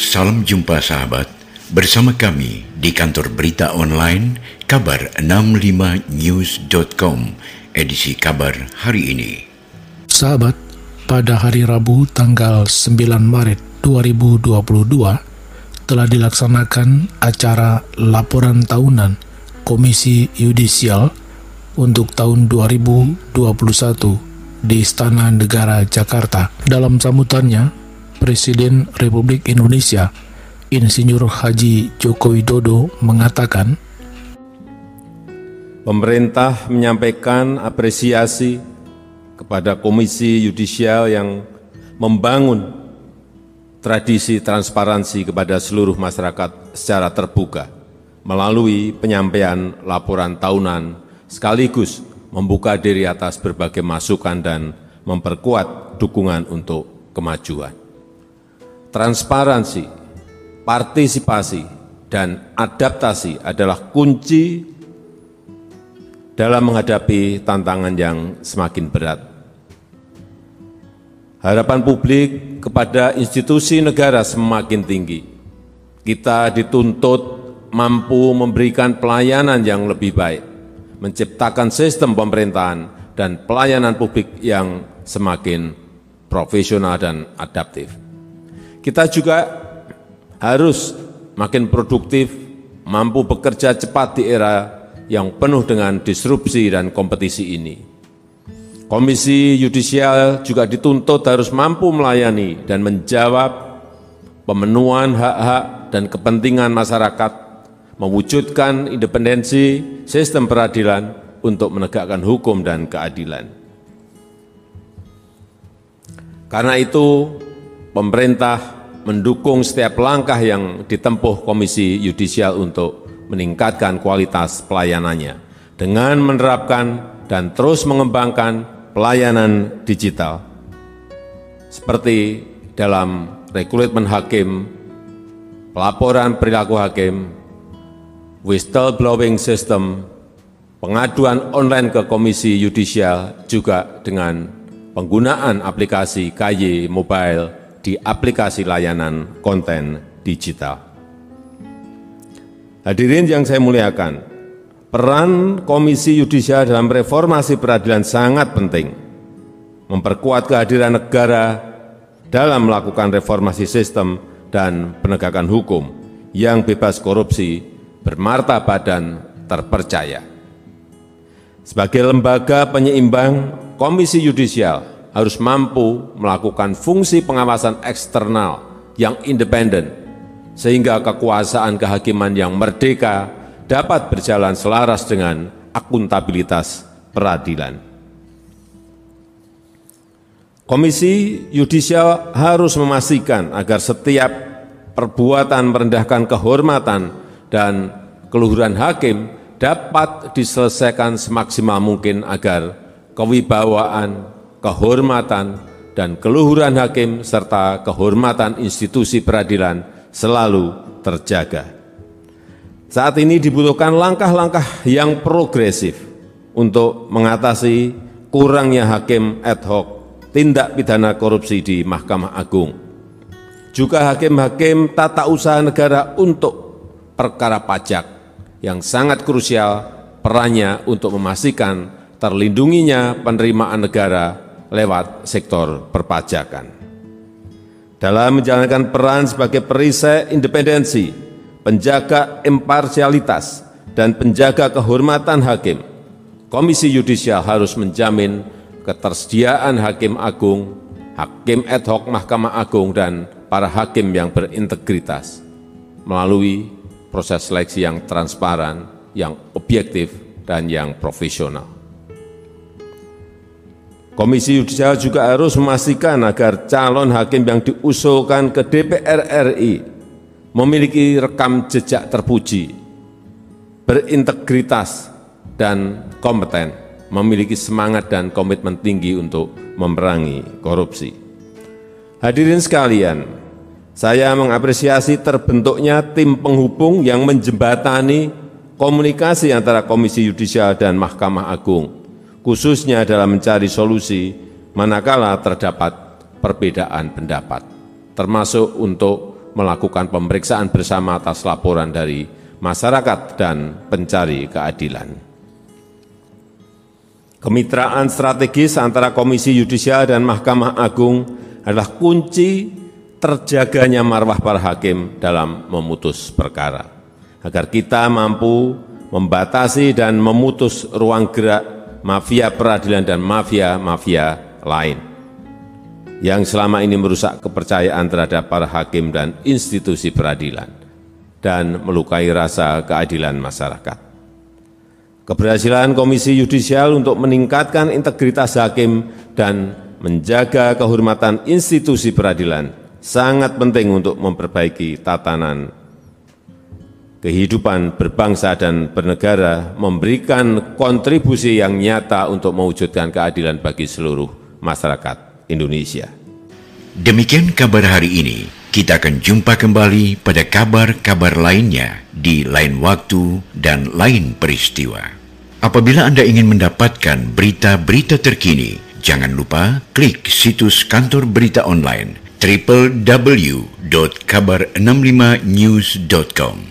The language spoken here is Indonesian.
Salam jumpa sahabat bersama kami di kantor berita online kabar 65news.com edisi kabar hari ini. Sahabat, pada hari Rabu tanggal 9 Maret 2022 telah dilaksanakan acara laporan tahunan Komisi Yudisial untuk tahun 2021 di Istana Negara Jakarta. Dalam sambutannya, Presiden Republik Indonesia Insinyur Haji Joko Widodo mengatakan, Pemerintah menyampaikan apresiasi kepada Komisi Yudisial yang membangun tradisi transparansi kepada seluruh masyarakat secara terbuka melalui penyampaian laporan tahunan sekaligus membuka diri atas berbagai masukan dan memperkuat dukungan untuk kemajuan transparansi, partisipasi, dan adaptasi adalah kunci dalam menghadapi tantangan yang semakin berat. Harapan publik kepada institusi negara semakin tinggi. Kita dituntut mampu memberikan pelayanan yang lebih baik, menciptakan sistem pemerintahan dan pelayanan publik yang semakin profesional dan adaptif. Kita juga harus makin produktif, mampu bekerja cepat di era yang penuh dengan disrupsi dan kompetisi ini. Komisi Yudisial juga dituntut harus mampu melayani dan menjawab pemenuhan hak-hak dan kepentingan masyarakat, mewujudkan independensi sistem peradilan untuk menegakkan hukum dan keadilan. Karena itu, pemerintah mendukung setiap langkah yang ditempuh Komisi Yudisial untuk meningkatkan kualitas pelayanannya dengan menerapkan dan terus mengembangkan pelayanan digital. Seperti dalam rekrutmen hakim, pelaporan perilaku hakim, whistleblowing system, pengaduan online ke Komisi Yudisial juga dengan penggunaan aplikasi KY Mobile di aplikasi layanan konten digital. Hadirin yang saya muliakan, peran Komisi Yudisial dalam reformasi peradilan sangat penting. Memperkuat kehadiran negara dalam melakukan reformasi sistem dan penegakan hukum yang bebas korupsi, bermartabat dan terpercaya. Sebagai lembaga penyeimbang, Komisi Yudisial harus mampu melakukan fungsi pengawasan eksternal yang independen, sehingga kekuasaan kehakiman yang merdeka dapat berjalan selaras dengan akuntabilitas peradilan. Komisi Yudisial harus memastikan agar setiap perbuatan merendahkan kehormatan dan keluhuran hakim dapat diselesaikan semaksimal mungkin agar kewibawaan, kehormatan, dan keluhuran hakim serta kehormatan institusi peradilan selalu terjaga. Saat ini dibutuhkan langkah-langkah yang progresif untuk mengatasi kurangnya hakim ad hoc tindak pidana korupsi di Mahkamah Agung. Juga hakim-hakim tata usaha negara untuk perkara pajak yang sangat krusial perannya untuk memastikan terlindunginya penerimaan negara lewat sektor perpajakan. Dalam menjalankan peran sebagai perisai independensi, penjaga imparsialitas, dan penjaga kehormatan hakim, Komisi Yudisial harus menjamin ketersediaan hakim agung, hakim ad hoc Mahkamah Agung, dan para hakim yang berintegritas melalui proses seleksi yang transparan, yang objektif, dan yang profesional. Komisi Yudisial juga harus memastikan agar calon hakim yang diusulkan ke DPR RI memiliki rekam jejak terpuji, berintegritas, dan kompeten, memiliki semangat dan komitmen tinggi untuk memerangi korupsi. Hadirin sekalian, saya mengapresiasi terbentuknya tim penghubung yang menjembatani komunikasi antara Komisi Yudisial dan Mahkamah Agung khususnya dalam mencari solusi manakala terdapat perbedaan pendapat, termasuk untuk melakukan pemeriksaan bersama atas laporan dari masyarakat dan pencari keadilan. Kemitraan strategis antara Komisi Yudisial dan Mahkamah Agung adalah kunci terjaganya marwah para hakim dalam memutus perkara, agar kita mampu membatasi dan memutus ruang gerak mafia peradilan dan mafia-mafia lain yang selama ini merusak kepercayaan terhadap para hakim dan institusi peradilan dan melukai rasa keadilan masyarakat. Keberhasilan Komisi Yudisial untuk meningkatkan integritas hakim dan menjaga kehormatan institusi peradilan sangat penting untuk memperbaiki tatanan kehidupan berbangsa dan bernegara, memberikan kontribusi yang nyata untuk mewujudkan keadilan bagi seluruh masyarakat Indonesia. Demikian kabar hari ini. Kita akan jumpa kembali pada kabar-kabar lainnya di lain waktu dan lain peristiwa. Apabila Anda ingin mendapatkan berita-berita terkini, jangan lupa klik situs kantor berita online www.kabar65news.com.